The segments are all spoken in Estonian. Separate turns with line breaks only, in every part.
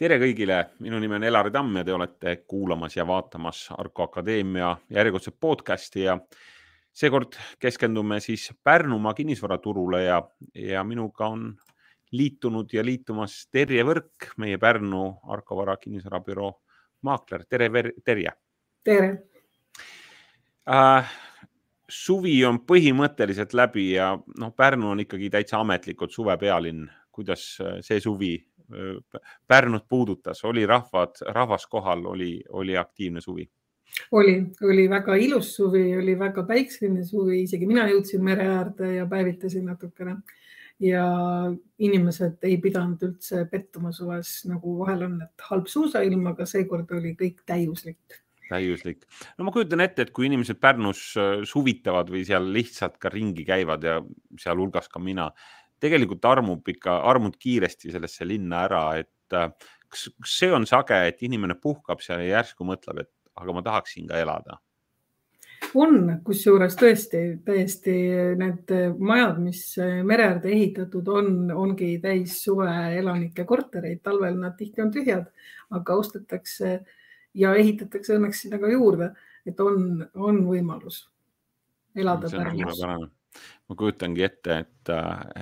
tere kõigile, minu nimi on Elari Tamm ja te olete kuulamas ja vaatamas Arko Akadeemia järjekordset podcasti ja seekord keskendume siis Pärnumaa kinnisvaraturule ja, ja minuga on liitunud ja liitumas Terje Võrk, meie Pärnu Arko Vara kinnisvarabüroo maakler. tere, Terje.
tere
äh,. suvi on põhimõtteliselt läbi ja noh, Pärnu on ikkagi täitsa ametlikult suvepealinn. kuidas see suvi Pärnut puudutas, oli rahvad, rahvas kohal, oli, oli aktiivne suvi?
oli, oli väga ilus suvi, oli väga päikseline suvi, isegi mina jõudsin mere äärde ja päevitasin natukene. ja inimesed ei pidanud üldse pettuma suves, nagu vahel on, et halb suusailm, aga seekord oli kõik täiuslik
täiuslik. no ma kujutan ette, et kui inimesed Pärnus äh, suvitavad või seal lihtsalt ka ringi käivad ja sealhulgas ka mina, tegelikult armub ikka, armud kiiresti sellesse linna ära, et äh, kas, kas see on sage, et inimene puhkab seal ja järsku mõtleb, et aga ma tahaksin ka elada?
on, kusjuures tõesti täiesti need majad, mis mere äärde ehitatud on, ongi täis suveelanike kortereid, talvel nad tihti on tühjad, aga ostetakse ja ehitatakse õnneks sinna ka juurde, et on, on võimalus elada Pärnus
ma kujutangi ette, et,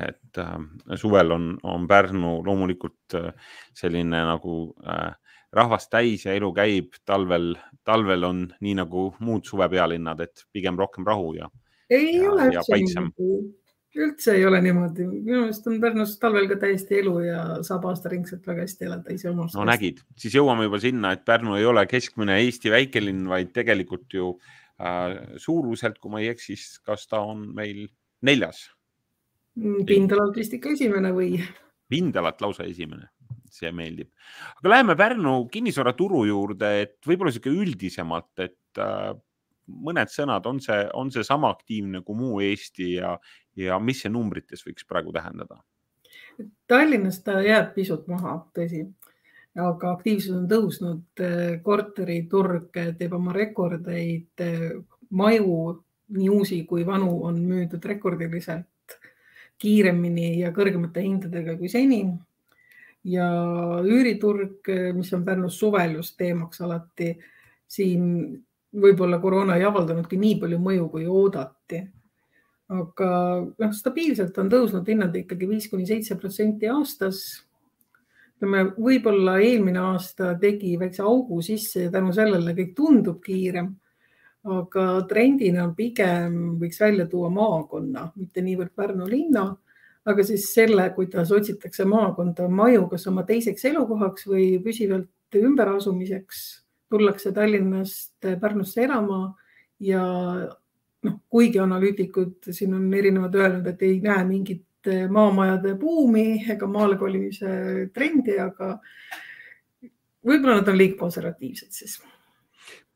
et äh, suvel on, on Pärnu loomulikult äh, selline nagu äh, rahvast täis ja elu käib, talvel, talvel on nii nagu muud suvepealinnad, et pigem rohkem rahu ja.
ei ja, ole üldse niimoodi, üldse ei ole niimoodi, minu meelest on Pärnus talvel ka täiesti elu ja saab aastaringselt väga hästi elada ise omas.
no nägid, siis jõuame juba sinna, et Pärnu ei ole keskmine Eesti väikelinn, vaid tegelikult ju äh, suuruselt, kui ma ei eksi, kas ta on meil neljas.
Mm, pindalalt vist ikka esimene või?
pindalalt lausa esimene, see meeldib. aga läheme Pärnu kinnisvaraturu juurde, et võib-olla sihuke üldisemalt, et äh, mõned sõnad, on see, on see sama aktiivne kui muu Eesti ja, ja mis see numbrites võiks praegu tähendada?
Tallinnas ta jääb pisut maha, tõsi, aga aktiivsus on tõusnud, korteriturg teeb oma rekordeid, maju nii uusi kui vanu on müüdud rekordiliselt kiiremini ja kõrgemate hindadega kui seni. ja üüriturg, mis on Pärnus suvel just teemaks alati, siin võib-olla koroona ei avaldanudki nii palju mõju, kui oodati. aga noh, stabiilselt on tõusnud hinnad ikkagi viis kuni seitse protsenti aastas. Ütleme, võib-olla eelmine aasta tegi väikse augu sisse ja tänu sellele kõik tundub kiirem aga trendina pigem võiks välja tuua maakonna, mitte niivõrd Pärnu linna, aga siis selle, kuidas otsitakse maakonda maju, kas oma teiseks elukohaks või püsivalt ümberasumiseks, tullakse Tallinnast Pärnusse elama ja noh, kuigi analüütikud siin on erinevad öelnud, et ei näe mingit maamajade buumi ega maale kolimise trendi, aga võib-olla nad on liiga konservatiivsed siis.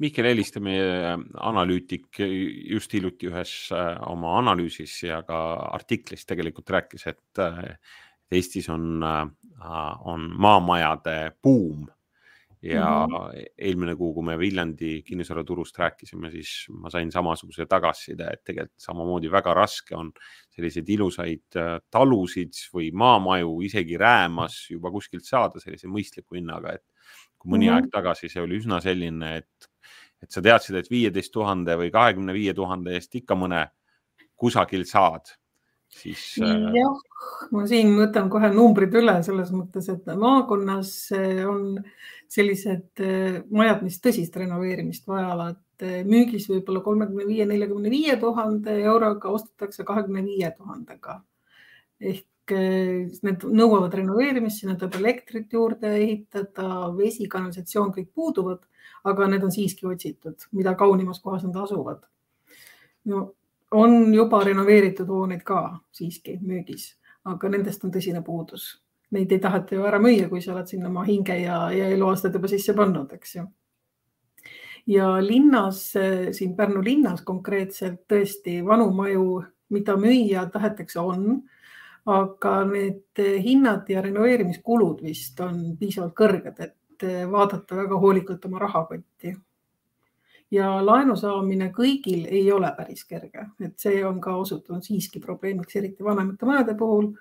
Mihkel Heliste, meie äh, analüütik, just hiljuti ühes äh, oma analüüsis ja ka artiklis tegelikult rääkis, et äh, Eestis on, on maamajade buum ja mm -hmm. eelmine kuu, kui me Viljandi kinnisvaraturust rääkisime, siis ma sain samasuguse tagasiside, et tegelikult samamoodi väga raske on selliseid ilusaid talusid või maamaju isegi Räämas juba kuskilt saada sellise mõistliku hinnaga, et kui mõni mm -hmm. aeg tagasi see oli üsna selline, et et sa teadsid, et viieteist tuhande või kahekümne viie tuhande eest ikka mõne kusagil saad,
siis. Äh, jah, ma siin võtan kohe numbrid üle selles mõttes, et maakonnas äh, on sellised äh, majad, mis tõsist renoveerimist vajavad, müügis võib-olla kolmekümne viie, neljakümne viie tuhande euroga, ostetakse kahekümne viie tuhandega. ehk need nõuavad renoveerimist, sinna tuleb elektrit juurde ehitada, vesi, kanalisatsioon, kõik puuduvad aga need on siiski otsitud, mida kaunimas kohas nad asuvad. no on juba renoveeritud hooneid ka siiski müügis, aga nendest on tõsine puudus. Neid ei taheta ju ära müüa, kui sa oled sinna oma hinge ja, ja eluaastad juba sisse pannud, eks ju. ja linnas, siin Pärnu linnas konkreetselt tõesti vanu maju, mida müüa tahetakse, on aga need hinnad ja renoveerimiskulud vist on piisavalt kõrged, et vaadata väga hoolikalt oma rahakotti. ja laenu saamine kõigil ei ole päris kerge, et see on ka osutunud siiski probleemiks, eriti vanemate majade puhul,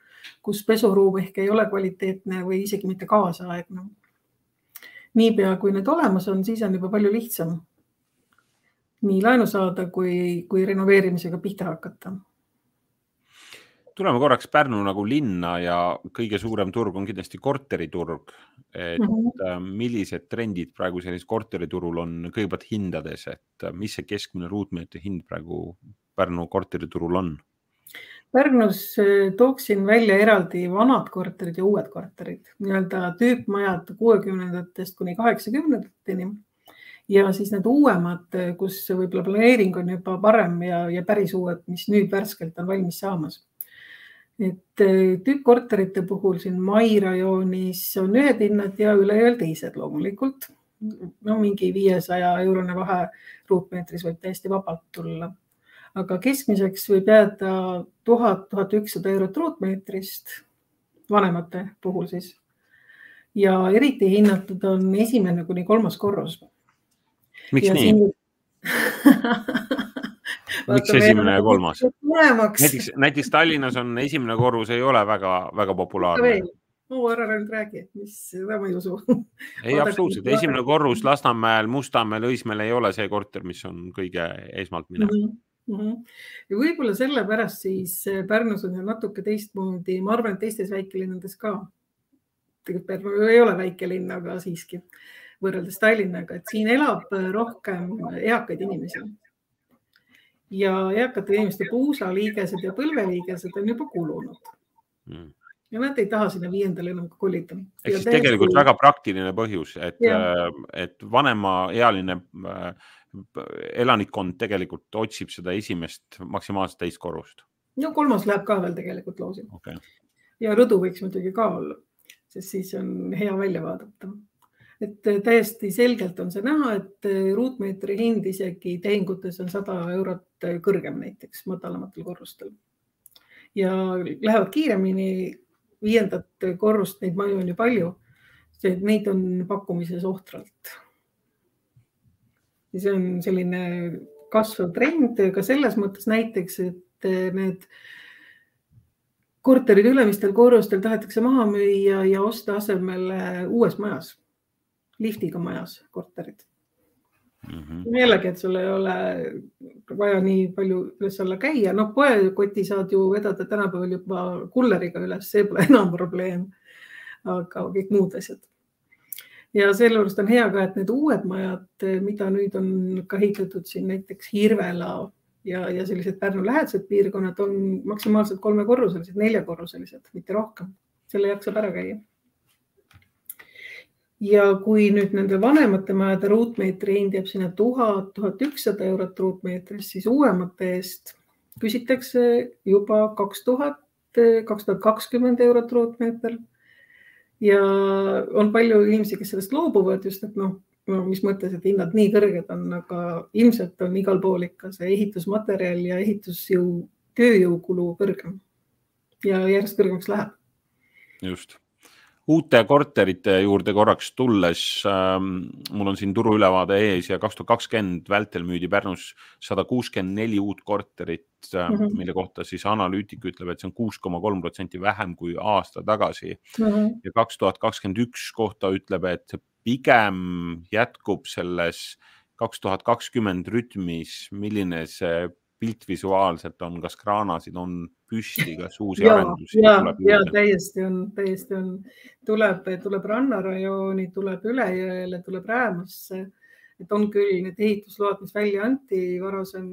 kus pesuruum ehk ei ole kvaliteetne või isegi mitte kaasaegne niipea kui need olemas on, siis on juba palju lihtsam nii laenu saada kui, kui renoveerimisega pihta hakata
tuleme korraks Pärnu nagu linna ja kõige suurem turg on kindlasti korteriturg. et mm -hmm. millised trendid praegu sellisel korteriturul on kõigepealt hindades, et äh, mis see keskmine ruutmeetri hind praegu Pärnu korteriturul on?
Pärnus äh, tooksin välja eraldi vanad korterid ja uued korterid, nii-öelda tüüpmajad kuuekümnendatest kuni kaheksakümnendateni. Ja siis need uuemad, kus võib-olla planeering on juba parem ja, ja päris uued, mis nüüd värskelt on valmis saamas. Et äh, tüüppkorterite puhul siin Mai rajoonis on ühed hinnad ja ülejääl teised loomulikult. no mingi viiesaja eurone vahe ruutmeetris võib täiesti vabalt tulla, aga keskmiseks võib jääda tuhat, tuhat ükssada eurot ruutmeetrist vanemate puhul siis. ja eriti hinnatud on esimene kuni kolmas korrus.
miks ja nii siin... miks esimene ja kolmas? näiteks, näiteks Tallinnas on esimene korrus ei ole väga-väga populaarne.
no ära nüüd räägi, mis, seda ma ei usu.
ei, absoluutselt, esimene korrus Lasnamäel, Mustamäel, Õismäel ei ole see korter, mis on kõige esmalt minev mm. -hmm.
Mm -hmm. ja võib-olla sellepärast siis eh, Pärnus on natuke teistmoodi, ma arvan, et teistes väikelinnades ka. tegelikult Pärnu ei ole väike linn, aga siiski võrreldes Tallinnaga, et siin elab rohkem eakaid inimesi ja eakate inimeste puusaliigesed ja põlveliigesed on juba kulunud mm. Ja nad ei taha sinna viiendale enam kolida.
ehk siis tegelikult väga praktiline põhjus, et, äh, et vanemaealine äh, elanikkond tegelikult otsib seda esimest maksimaalselt teist korrust.
no kolmas läheb ka veel tegelikult loosi okay.. ja rõdu võiks muidugi ka olla, sest siis on hea välja vaadata et äh, täiesti selgelt on see näha, et ruutmeetri hind isegi tehingutes on sada eurot kõrgem näiteks madalamatel korrustel. ja lähevad kiiremini, viiendat korrust, neid maju on ju palju, neid on pakkumises ohtralt. ja see on selline kasvav trend ka selles mõttes näiteks, et need korterid ülemistel korrustel tahetakse maha müüa ja osta asemele uues majas liftiga majas korterid mm. -hmm. jällegi, et sul ei ole vaja nii palju üles-alla käia, noh, poekoti saad ju vedada tänapäeval juba kulleriga üles, see pole enam probleem. aga kõik muud asjad. ja selle juurest on hea ka, et need uued majad, mida nüüd on ka ehitatud siin näiteks Hirvela ja, ja sellised Pärnu lähedased piirkonnad on maksimaalselt kolmekorruselised, neljakorruselised, mitte rohkem. selle jaksab ära käia ja kui nüüd nende vanemate majade ruutmeetri hind jääb sinna tuhat, tuhat ükssada eurot ruutmeetrist, siis uuemate eest küsitakse juba kaks tuhat, kaks tuhat kakskümmend eurot ruutmeeter. ja on palju inimesi, kes sellest loobuvad just, et noh, no mis mõttes, et hinnad nii kõrged on, aga ilmselt on igal pool ikka see ehitusmaterjal ja ehitusjõu, tööjõukulu kõrgem ja järjest kõrgemaks läheb.
just uute korterite juurde korraks tulles ähm,, mul on siin turuülevaade ees ja kaks tuhat kakskümmend vältel müüdi Pärnus sada kuuskümmend neli uut korterit äh, mm, -hmm. mille kohta siis analüütik ütleb, et see on kuus koma kolm protsenti vähem kui aasta tagasi mm. -hmm. ja kaks tuhat kakskümmend üks kohta ütleb, et pigem jätkub selles kaks tuhat kakskümmend rütmis, milline see pilt visuaalselt on, kas kraanasid on püsti, kas uusi ja, arendusi
ja, tuleb ja täiesti on, täiesti on, tuleb, tuleb rannarajooni, tuleb üle jõele, tuleb Räämasse. et on küll need ehitusload, mis välja anti varasem,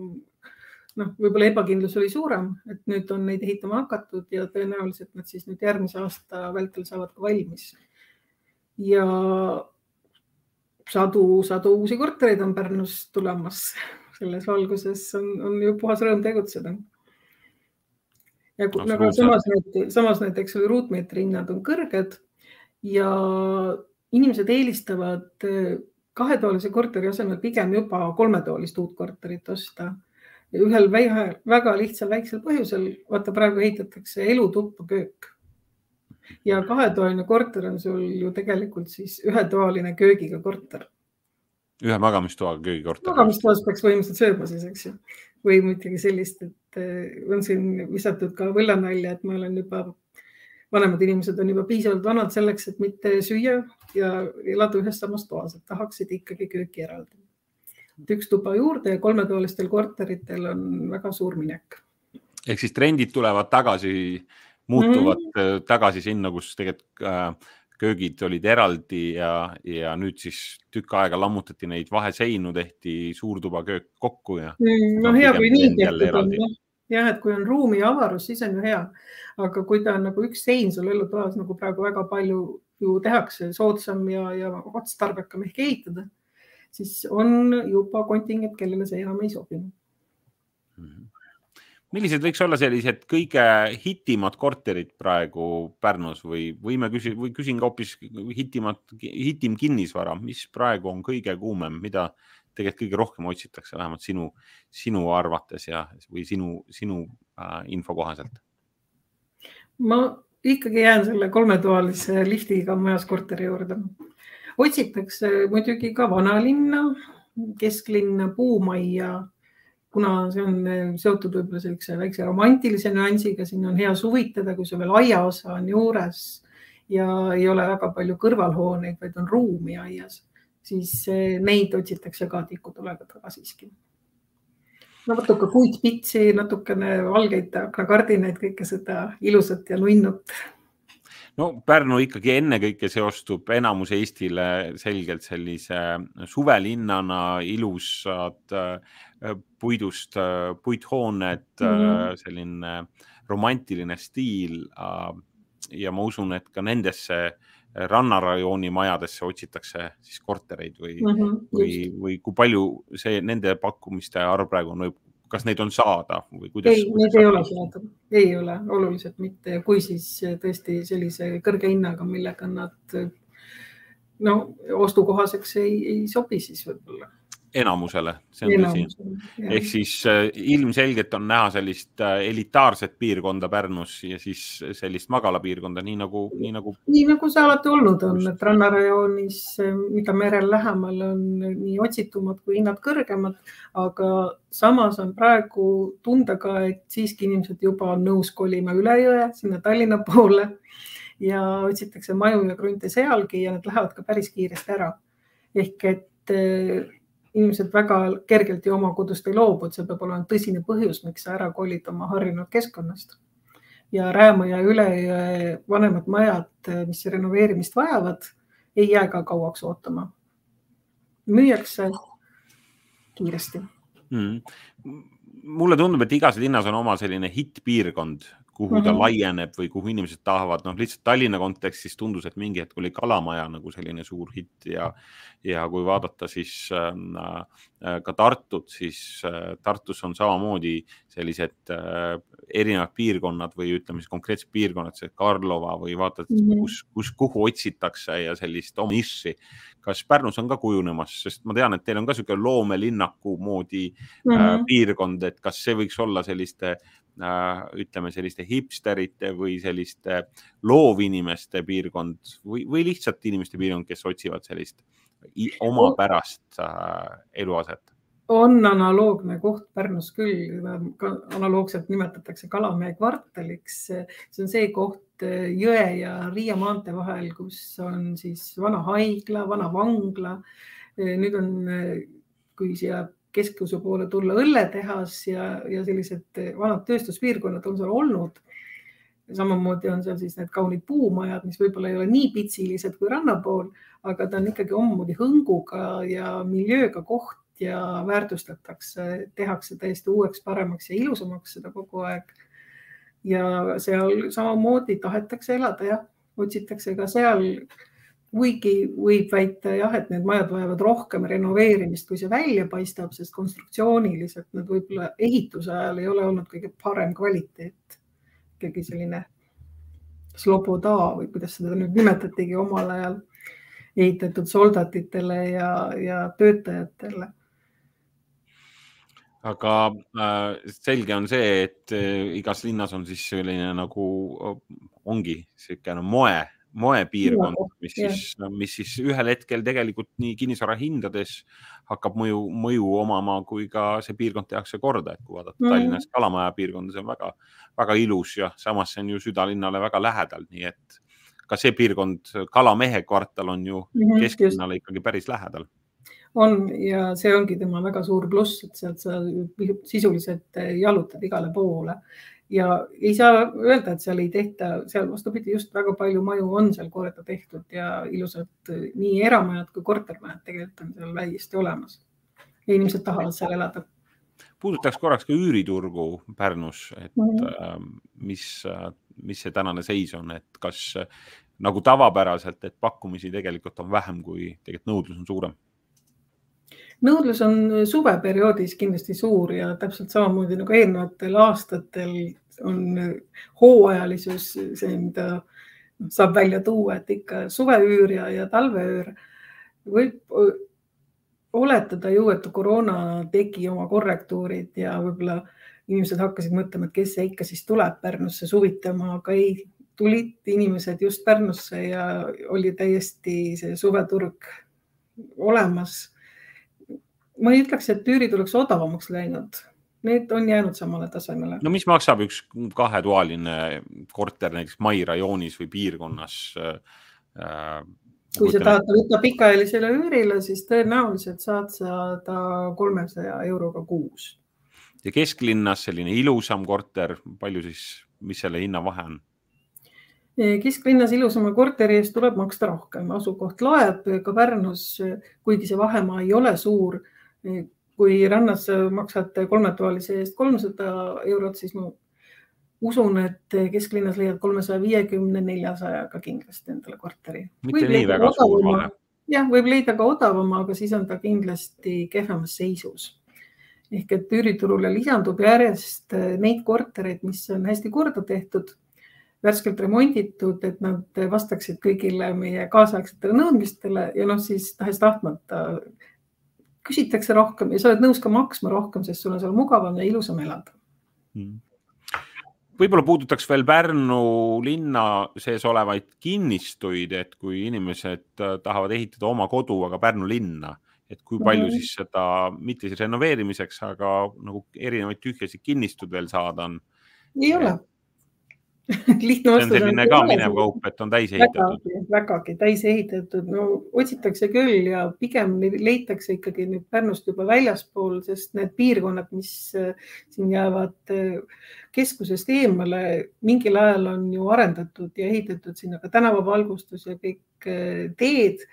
noh, võib-olla ebakindlus oli suurem, et nüüd on neid ehitama hakatud ja tõenäoliselt nad siis nüüd järgmise aasta vältel saavad ka valmis. ja sadu, sadu uusi kortereid on Pärnus tulemas selles valguses on, on ju puhas rõõm tegutseda. ja no, nagu samas, samas näiteks ruutmeetri hinnad on kõrged ja inimesed eelistavad eh, kahetoalise korteri asemel pigem juba kolmetoalist uut korterit osta. ühel vähe, väga lihtsal väiksel põhjusel, vaata praegu ehitatakse elutuppa köök ja kahetoaline korter on sul ju tegelikult siis ühetoaline köögiga korter
ühe magamistoaga köögikorter.
magamistoas peaks põhimõtteliselt sööma siis, eks ju. või muidugi sellist, et eh, on siin visatud ka võllanalja, et ma olen juba vanemad inimesed on juba piisavalt vanad selleks, et mitte süüa ja elada ühes samas toas, et tahaksid ikkagi kööki eraldi. üks tuba juurde ja kolmetoalistel korteritel on väga suur minek.
ehk siis trendid tulevad tagasi, muutuvad mm -hmm. tagasi sinna, kus tegelikult äh, köögid olid eraldi ja, ja nüüd siis tükk aega lammutati neid vaheseinu, tehti suurtuba köök kokku ja
mm,. no hea, kui nii tehtud on jah, et kui on ruumi ja avarus, siis on ju hea. aga kui ta on nagu üks sein sul elutoas, nagu praegu väga palju ju tehakse, soodsam ja, ja otstarbekam ehk ehitada, siis on juba kontingent, kellele see enam ei sobi.
-hmm millised võiks olla sellised kõige hitimad korterid praegu Pärnus või võime küsi- või küsin ka hoopis hitimat, hitim kinnisvara, mis praegu on kõige kuumem, mida tegelikult kõige rohkem otsitakse, vähemalt sinu, sinu arvates ja, või sinu, sinu äh, info kohaselt?
ma ikkagi jään selle kolmetoalise liftiga majas korteri juurde. otsitakse muidugi ka vanalinna, kesklinna, puumajja, kuna see on seotud võib-olla sellise väikse romantilise nüansiga, siin on hea suvitada, kui sul veel aiaosa on juures ja ei ole väga palju kõrvalhooneid, vaid on ruumi aias siis eh, neid otsitakse ka tikutulega taga siiski. no natuke puitpitsi, natukene valgeid aknakardinaid, kõike seda ilusat ja nunnut
no Pärnu ikkagi ennekõike seostub enamus Eestile selgelt sellise suvelinnana, ilusad äh, puidust äh, puithooned mm, -hmm. selline romantiline stiil. ja ma usun, et ka nendesse rannarajooni majadesse otsitakse siis kortereid või mm, -hmm, või, või kui palju see nende pakkumiste arv praegu on, kas neid on saada või kuidas?
ei, neid ei ole saada, ei ole oluliselt mitte, kui siis tõesti sellise kõrge hinnaga, millega nad no ostukohaseks ei, ei sobi siis võib-olla
enamusele, see on tõsi. ehk siis äh, ilmselgelt on näha sellist äh, elitaarset piirkonda Pärnus ja siis sellist magalapiirkonda, nii nagu, nii nagu.
nii nagu see alati olnud on, et rannarajoonis, mida merel lähemal on nii otsitumad kui hinnad kõrgemad, aga samas on praegu tunda ka, et siiski inimesed juba on nõus kolima üle jõe sinna Tallinna poole ja otsitakse maju ja krunte sealgi ja need lähevad ka päris kiiresti ära. ehk et inimesed väga kergelt ju oma kodust ei loobu, et see peab olema tõsine põhjus, miks sa ära kolid oma harjunud keskkonnast. ja Rääma ja Ülejõe vanemad majad, mis renoveerimist vajavad, ei jää ka kauaks ootama. müüakse kiiresti mm..
mulle tundub, et igas linnas on oma selline hittpiirkond, kuhu mm -hmm. ta mhm. laieneb või kuhu inimesed tahavad, noh, lihtsalt Tallinna kontekstis tundus, et mingi hetk oli Kalamaja nagu selline suur hitt ja, ja kui vaadata siis äh, ka Tartut, siis äh, Tartus on samamoodi sellised äh, erinevad piirkonnad või ütleme siis konkreetsed piirkonnad, see Karlova või vaatad mm, -hmm. kus, kus, kuhu otsitakse ja sellist oma nišši. Kas Pärnus on ka kujunemas, sest ma tean, et teil on ka niisugune loomelinnaku moodi mm -hmm. äh, mhm. piirkond, et kas see võiks olla selliste Äh, ütleme selliste hipsterite või selliste loovinimeste piirkond või, või lihtsalt inimeste piirkond, kes otsivad sellist omapärast äh, eluaset?
on analoogne koht Pärnus küll, analoogselt nimetatakse Kalamäe kvartaliks. see on see koht Jõe ja Riia maantee vahel, kus on siis vana haigla, vana vangla. nüüd on, kui siia keskuse poole tulla õlletehas ja, ja sellised vanad tööstuspiirkonnad on seal olnud. samamoodi on seal siis need kaunid puumajad, mis võib-olla ei ole nii pitsilised kui ranna pool, aga ta on ikkagi omamoodi hõnguga ja miljööga koht ja väärtustatakse, tehakse täiesti uueks, paremaks ja ilusamaks seda kogu aeg. Ja seal samamoodi tahetakse elada, jah, otsitakse ka seal kuigi võib väita jah, et need majad vajavad rohkem renoveerimist, kui see välja paistab, sest konstruktsiooniliselt nad võib-olla ehituse ajal ei ole olnud kõige parem kvaliteet. ikkagi selline sloboda või kuidas seda nüüd nimetatigi omal ajal ehitatud soldatitele ja, ja töötajatele
aga äh, selge on see, et äh, igas linnas on siis selline nagu ongi niisugune moe moepiirkond, mis siis, mis siis ühel hetkel tegelikult nii kinnisvara hindades hakkab mõju, mõju omama, kui ka see piirkond tehakse korda, et kui vaadata mm. -hmm. Tallinnas Kalamaja piirkonda, see on väga, väga ilus ja samas see on ju südalinnale väga lähedal, nii et ka see piirkond, Kalamehe kvartal on ju mm -hmm, kesklinnale ikkagi päris lähedal
on ja see ongi tema väga suur pluss, et sealt sa sisuliselt jalutad igale poole ja ei saa öelda, et seal ei tehta, seal vastupidi, just väga palju maju on seal korda tehtud ja ilusad nii eramajad kui kortermajad tegelikult on seal täiesti olemas. ja inimesed tahavad seal elada.
puudutaks korraks ka üüriturgu Pärnus, et mm -hmm. mis, mis see tänane seis on, et kas nagu tavapäraselt, et pakkumisi tegelikult on vähem, kui tegelikult nõudlus on suurem
nõudlus on suveperioodis kindlasti suur ja täpselt samamoodi nagu eelnevatel aastatel on hooajalisus see, mida saab välja tuua, et ikka suveüür ja, ja talveüür võib oletada ju, et koroona tegi oma korrektuurid ja võib-olla inimesed hakkasid mõtlema, et kes see ikka siis tuleb Pärnusse suvitama, aga ei, tulid inimesed just Pärnusse ja oli täiesti see suveturg olemas ma ei ütleks, et üürid oleks odavamaks läinud, need on jäänud samale tasemele.
no mis maksab üks kahetoaline korter näiteks Mai rajoonis või piirkonnas
äh,? kui sa tahad võtta pikaajalisele üürile, siis tõenäoliselt saad saada kolmesaja euroga kuus.
ja kesklinnas selline ilusam korter, palju siis, mis selle hinnavahe on?
kesklinnas ilusama korteri eest tuleb maksta rohkem, asukoht loeb ka Pärnus, kuigi see vahemaa ei ole suur kui rannas maksad kolmetoalise eest kolmsada eurot, siis ma usun, et kesklinnas leiad kolmesaja viiekümne, neljasajaga kindlasti endale korteri.
mitte nii väga suur vahe.
jah, võib leida ka odavama, aga siis on ta kindlasti kehvemas seisus. ehk et üüriturule lisandub järjest neid kortereid, mis on hästi korda tehtud, värskelt remonditud, et nad vastaksid kõigile meie kaasaegsetele nõudmistele ja noh, siis tahes-tahtmata küsitakse rohkem ja sa oled nõus ka maksma rohkem, sest sul on seal mugavam ja ilusam elada
mm võib-olla puudutaks veel Pärnu linna sees olevaid kinnistuid, et kui inimesed äh, tahavad ehitada oma kodu, aga Pärnu linna, et kui palju mm -hmm. siis seda, mitte siis renoveerimiseks, aga nagu erinevaid tühjasid kinnistuid veel saada on?
ei ole
lihtne vastus. see on selline ka minev kaup, et on täis ehitatud.
vägagi täis ehitatud, no otsitakse küll ja pigem leitakse ikkagi nüüd Pärnust juba väljaspool, sest need piirkonnad, mis äh, siin jäävad äh, keskusest eemale, mingil ajal on ju arendatud ja ehitatud sinna ka tänavavalgustus ja kõik äh, teed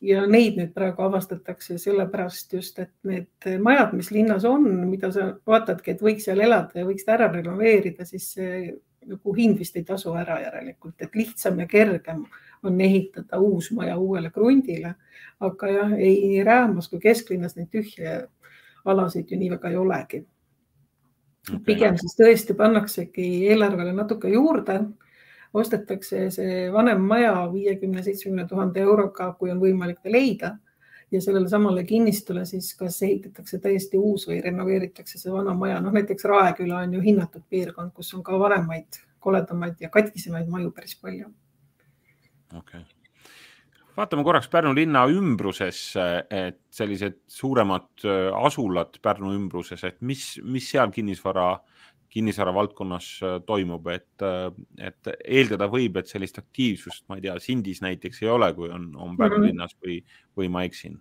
ja neid nüüd praegu avastatakse sellepärast just, et need majad, mis linnas on, mida sa vaatadki, et võiks seal elada ja võiks ta ära renoveerida, siis see nagu hind vist ei tasu ära järelikult, et lihtsam ja kergem on ehitada uus maja uuele krundile. aga jah, ei Räämas kui kesklinnas neid tühje alasid ju nii väga ei olegi. Okay.. pigem siis tõesti pannaksegi eelarvele natuke juurde, ostetakse see vanem maja viiekümne, seitsmekümne tuhande euroga, kui on võimalik ta leida ja sellele samale kinnistule siis kas ehitatakse täiesti uus või renoveeritakse see vana maja, noh näiteks Raeküla on ju hinnatud piirkond, kus on ka vanemaid, koledamaid ja katkisemaid maju päris palju.
okei okay vaatame korraks Pärnu linna ümbrusesse, et sellised suuremad äh, asulad Pärnu ümbruses, et mis, mis seal kinnisvara, kinnisvara valdkonnas äh, toimub, et, äh, et eeldada võib, et sellist aktiivsust, ma ei tea, Sindis näiteks ei ole, kui on, on Pärnu mm -hmm. linnas või, või ma eksin?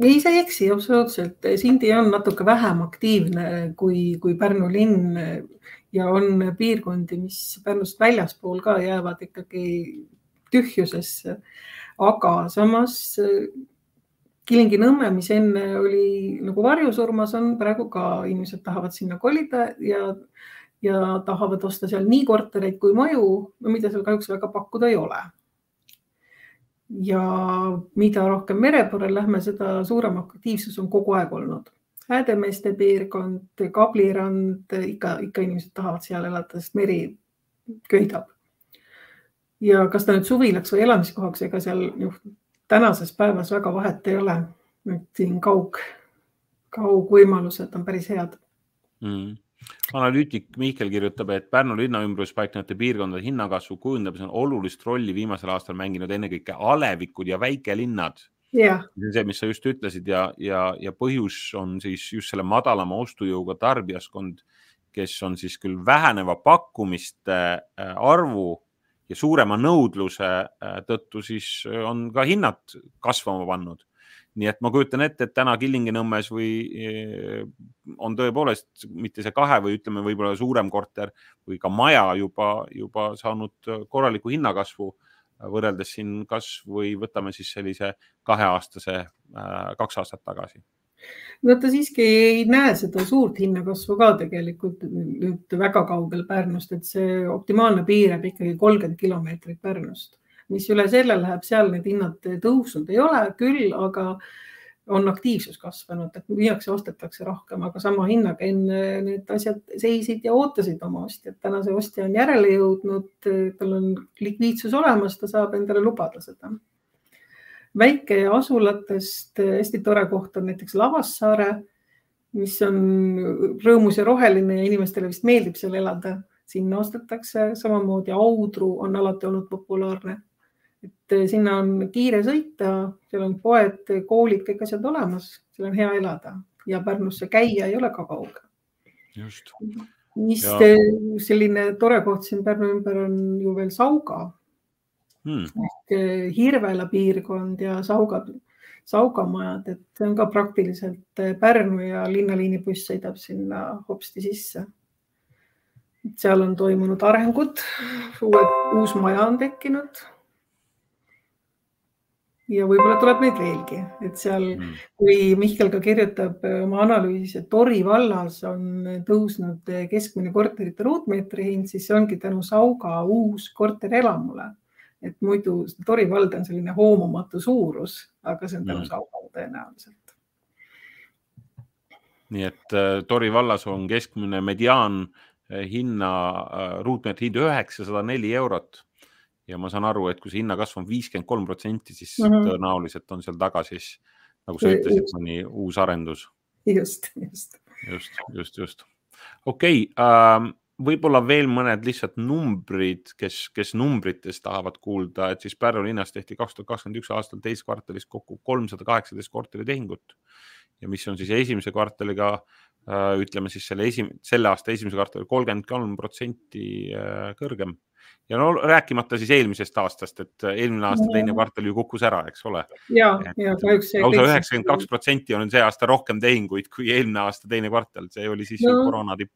ei, sa ei eksi absoluutselt, Sindi on natuke vähem aktiivne kui, kui Pärnu linn ja on piirkondi, mis Pärnust väljaspool ka jäävad ikkagi tühjusesse. aga samas Kilingi-Nõmme, mis enne oli nagu varjusurmas, on praegu ka inimesed tahavad sinna kolida ja, ja tahavad osta seal nii kortereid kui maju, no mida seal kahjuks väga pakkuda ei ole. ja mida rohkem mere poole lähme, seda suurem aktiivsus on kogu aeg olnud Häädemeeste piirkond, Kablirand, ikka, ikka inimesed tahavad seal elada, sest meri köidab. ja kas ta nüüd suvilaks või elamiskohaks, ega seal ju tänases päevas väga vahet ei ole. et siin kaug, kaugvõimalused on päris head
mm analüütik Mihkel kirjutab, et Pärnu linna ümbrus paiknevate piirkondade hinnakasvu kujundamisel on olulist rolli viimasel aastal mänginud ennekõike alevikud ja väikelinnad. see on see, mis sa just ütlesid ja, ja, ja põhjus on siis just selle madalama ostujõuga tarbijaskond, kes on siis küll väheneva pakkumiste äh, arvu ja suurema nõudluse äh, tõttu siis on ka hinnad kasvama pannud. Nii et ma kujutan ette, et täna Killingi-Nõmmes või eh, on tõepoolest mitte see kahe või ütleme, võib-olla suurem korter või ka maja juba, juba saanud korraliku hinnakasvu võrreldes siin kasvõi võtame siis sellise kaheaastase, äh, kaks aastat tagasi
no ta siiski ei näe seda suurt hinnakasvu ka tegelikult nüüd väga kaugel Pärnust, et see optimaalne piir jääb ikkagi kolmkümmend kilomeetrit Pärnust mis üle selle läheb, seal need hinnad tõusnud ei ole küll, aga on aktiivsus kasvanud, et müüakse, ostetakse rohkem, aga sama hinnaga enne need asjad seisid ja ootasid oma ostjat. täna see ostja on järele jõudnud, tal on likviidsus olemas, ta saab endale lubada seda. Väikeasulatest hästi tore koht on näiteks Lavassaare, mis on rõõmus ja roheline ja inimestele vist meeldib seal elada. sinna ostetakse, samamoodi Audru on alati olnud populaarne et eh, sinna on kiire sõita, seal on poed, koolid, kõik asjad olemas, seal on hea elada ja Pärnusse käia ei ole ka kauge.
just.
mis ja... selline tore koht siin Pärnu ümber on ju veel Sauga hmm.. ehk eh, Hirvela piirkond ja Sauga, Saugamajad, et see on ka praktiliselt eh, Pärnu ja linnaliini buss sõidab sinna hopsti sisse. seal on toimunud arengud, uued, uus maja on tekkinud ja võib-olla tuleb neid veelgi, et seal mm., kui Mihkel ka kirjutab äh, oma analüüsis, et Tori vallas on tõusnud keskmine korterite ruutmeetri hind, siis see ongi tänu Sauga uus korterelamule. Et muidu Tori vald on selline hoomamatu suurus, aga see on tänu mm. Saugale tõenäoliselt.
nii et äh, Tori vallas on keskmine mediaan hinna, ruutmeetri hind üheksasada neli eurot ja ma saan aru, et kui see hinnakasv on viiskümmend kolm protsenti, siis mm -hmm. tõenäoliselt on seal taga siis, nagu sa ütlesid, mõni uus arendus.
just, just.
just, just, just. okei okay, äh,, võib-olla veel mõned lihtsalt numbrid, kes, kes numbritest tahavad kuulda, et siis Pärnu linnas tehti kaks tuhat kakskümmend üks aastal teises kvartalis kokku kolmsada kaheksateist korteritehingut ja mis on siis esimese kvartaliga äh, ütleme siis selle esim-, selle aasta esimese kvartali kolmkümmend kolm protsenti äh, kõrgem ja no rääkimata siis eelmisest aastast, et eelmine aasta teine kvartal ju kukkus ära, eks ole.
ja, ja kahjuks.
lausa üheksakümmend kaks protsenti on see aasta rohkem tehinguid kui eelmine aasta teine kvartal, see oli siis no, ju koroona tipp.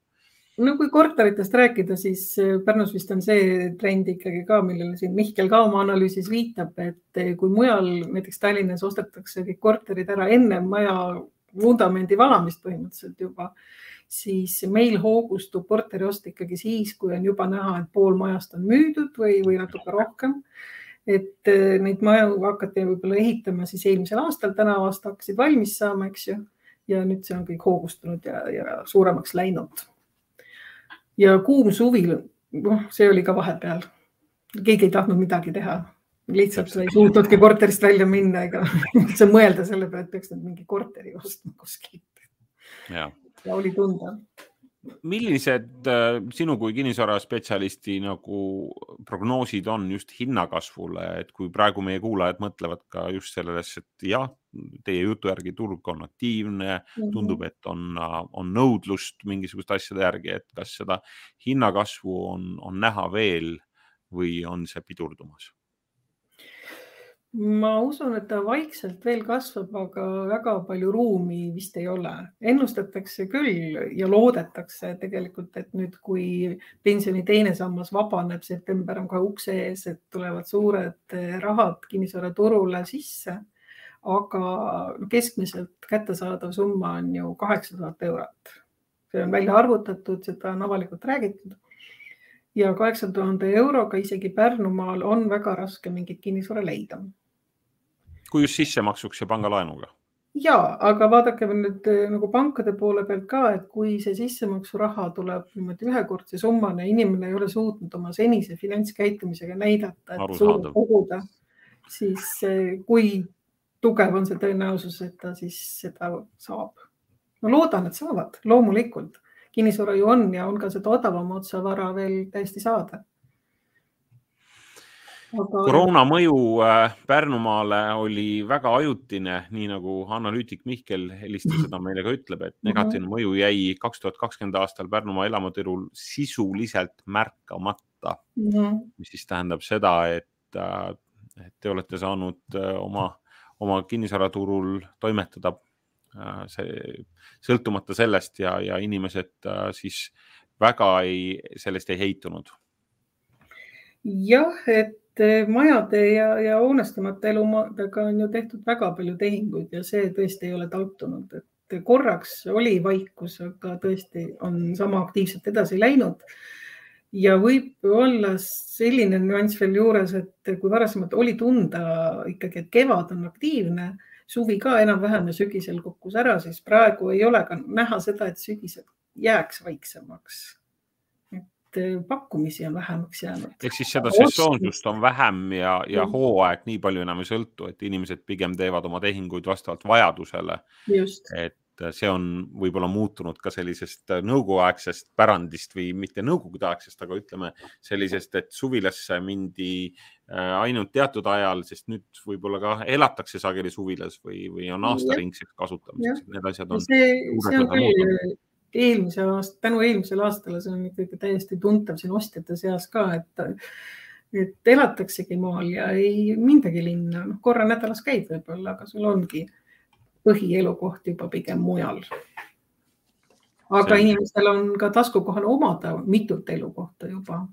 No kui korteritest rääkida, siis äh, Pärnus vist on see trend ikkagi ka, millele siin Mihkel ka oma analüüsis viitab, et äh, kui mujal näiteks Tallinnas ostetakse kõik korterid ära enne maja vundamendi valamist põhimõtteliselt juba siis meil hoogustub korteriost ikkagi siis, kui on juba näha, et pool majast on müüdud või, või natuke rohkem. et eh, neid maju hakati võib-olla ehitama siis eelmisel aastal, tänavu aasta hakkasid valmis saama, eks ju. ja nüüd see on kõik hoogustunud ja, ja suuremaks läinud. Ja kuum suvi, noh, see oli ka vahepeal. keegi ei tahtnud midagi teha lihtsalt ei suutnudki korterist välja minna ega üldse mõelda selle peale, et peaks nüüd mingi korteri ostma kuskilt.
ja,
oli tunda.
millised äh, sinu kui kinnisvaraspetsialisti nagu prognoosid on just hinnakasvule, et kui praegu meie kuulajad mõtlevad ka just sellest, et jah, teie jutu järgi turg on aktiivne tundub, et on, on nõudlust mingisuguste asjade järgi, et kas seda hinnakasvu on, on näha veel või on see pidurdumas?
ma usun, et ta vaikselt veel kasvab, aga väga palju ruumi vist ei ole. ennustatakse küll ja loodetakse tegelikult, et nüüd, kui pensioni teine sammas vabaneb, september on kohe ukse ees, et tulevad suured rahad kinnisvaraturule sisse. Aga keskmiselt kättesaadav summa on ju kaheksa tuhat eurot. see on välja arvutatud, seda on avalikult räägitud ja kaheksa tuhande euroga isegi Pärnumaal on väga raske mingit kinnisvara leida
kui just sissemaksuks ja pangalaenuga?
ja, aga vaadake nüüd eh, nagu pankade poole pealt ka, et kui see sissemaksuraha tuleb niimoodi ühekordse summana inimene ei ole suutnud oma senise finantskäitumisega näidata, et suudab koguda, siis eh, kui tugev on see tõenäosus, et ta siis seda saab? ma loodan, et saavad, loomulikult kinnisvara ju on ja on ka seda odavama otsa vara veel täiesti saada
aga.... koroona mõju äh, Pärnumaale oli väga ajutine, nii nagu analüütik Mihkel Heliste seda meile ka ütleb, et negatiivne mõju jäi kaks tuhat kakskümmend aastal Pärnumaa elamuturul sisuliselt märkamata mm. -hmm. mis siis tähendab seda, et, äh, et te olete saanud äh, oma, oma kinnisvaraturul toimetada see sõltumata sellest ja, ja inimesed siis väga ei, sellest ei heitunud.
jah, et Eh, majade ja, ja hoonestamata elumaadega on ju tehtud väga palju tehinguid ja see tõesti ei ole taltunud, et korraks oli vaikus, aga tõesti on sama aktiivselt edasi läinud. Ja võib olla selline nüanss veel juures, et kui varasemalt oli tunda ikkagi, et kevad on aktiivne, suvi ka enam-vähem ja sügisel kukkus ära, siis praegu ei ole ka näha seda, et sügisel jääks vaiksemaks et pakkumisi on vähemaks jäänud.
ehk siis seda sesoonsust on vähem ja, ja hooaeg nii palju enam ei sõltu, et inimesed pigem teevad oma tehinguid vastavalt vajadusele. et see on võib-olla muutunud ka sellisest nõukoguaegsest pärandist või mitte nõukogudeaegsest, aga ütleme sellisest, et suvilasse mindi äh, ainult teatud ajal, sest nüüd võib-olla ka elatakse sageli suvilas või, või on aastaringseks kasutamiseks. Need asjad on.
see, see on küll eelmise aasta, tänu eelmisele aastale, see on ikkagi täiesti tuntav siin ostjate seas ka, et, et elataksegi maal ja ei mindagi linna, noh korra nädalas käid võib-olla, aga sul ongi põhielukoht juba pigem mujal. aga see... inimestel on ka taskukohane omada mitut elukohta juba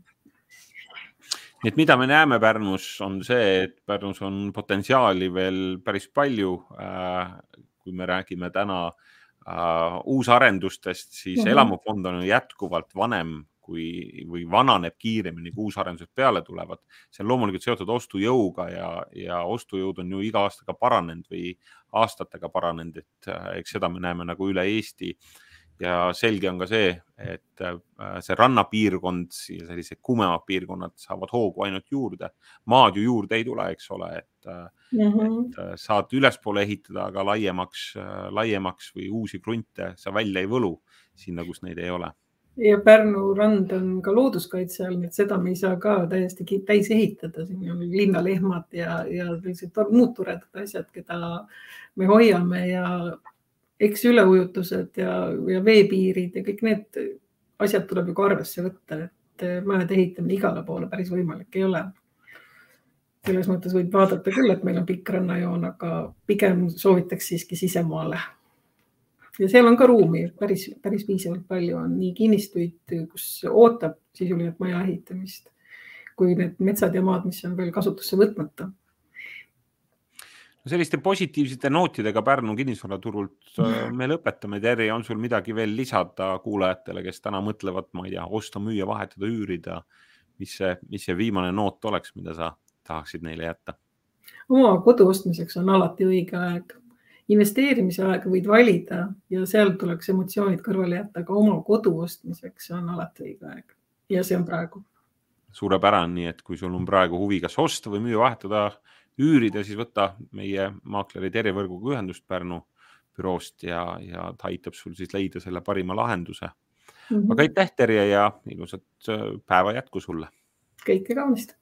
nii et mida me näeme Pärnus, on see, et Pärnus on potentsiaali veel päris palju. Äh, kui me räägime täna äh, uusarendustest, siis mm -hmm. elamufond on jätkuvalt vanem kui, või vananeb kiiremini, kui uusarendused peale tulevad. see on loomulikult seotud ostujõuga ja, ja ostujõud on ju iga aastaga paranenud või aastatega paranenud, et uh, eks seda me näeme nagu üle Eesti ja selge on ka see, et äh, see rannapiirkond ja sellised kumemad piirkonnad saavad hoogu ainult juurde. maad ju juurde ei tule, eks ole, et mm, -hmm. et äh, saad ülespoole ehitada, aga laiemaks, äh, laiemaks või uusi krunte sa välja ei võlu sinna, kus neid ei ole
ja Pärnu rand on ka looduskaitse all, nii et seda me ei saa ka täiesti täis ehitada, siin on linnalehmad ja, ja sellised muud toredad asjad, keda me hoiame ja eks üleujutused ja, ja veepiirid ja kõik need asjad tuleb ju ka arvesse võtta, et majade ehitamine igale poole päris võimalik ei ole selles mõttes võib vaadata küll, et meil on pikk rannajoon, aga pigem soovitaks siiski sisemaale. Ja seal on ka ruumi päris, päris piisavalt palju, on nii kinnistuid, kus ootab sisuliselt maja ehitamist, kui need metsad ja maad, mis on veel kasutusse võtmata
no selliste positiivsete nootidega Pärnu kinnisvaraturult äh, me lõpetame. Terri, on sul midagi veel lisada kuulajatele, kes täna mõtlevad, ma ei tea, osta, müüa, vahetada, üürida? mis see, mis see viimane noot oleks, mida sa tahaksid neile jätta?
oma kodu ostmiseks on alati õige aeg. Investeerimise aega võid valida ja seal tuleks emotsioonid kõrvale jätta, aga oma kodu ostmiseks on alati õige aeg ja see on praegu.
suurepärane, nii et kui sul on praegu huvi, kas osta või müüa, vahetada, üürida, siis võta meie maakleri Terje Võrguga ühendust Pärnu büroost ja, ja ta aitab sul siis leida selle parima lahenduse mm. -hmm. aga aitäh, Terje ja ilusat äh, päeva jätku sulle.
kõike kaunist